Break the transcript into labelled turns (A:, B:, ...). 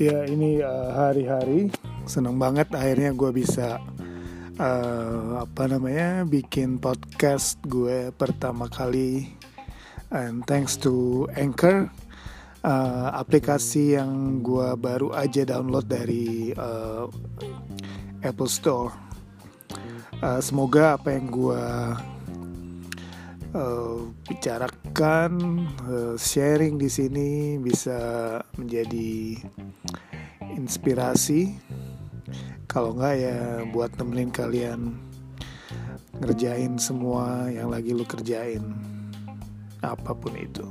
A: Ya ini uh, hari-hari seneng banget akhirnya gue bisa uh, apa namanya bikin podcast gue pertama kali and thanks to Anchor uh, aplikasi yang gue baru aja download dari uh, Apple Store. Uh, semoga apa yang gue uh, bicarakan, uh, sharing di sini bisa menjadi inspirasi. Kalau enggak ya buat nemenin kalian ngerjain semua yang lagi lu kerjain, apa pun itu.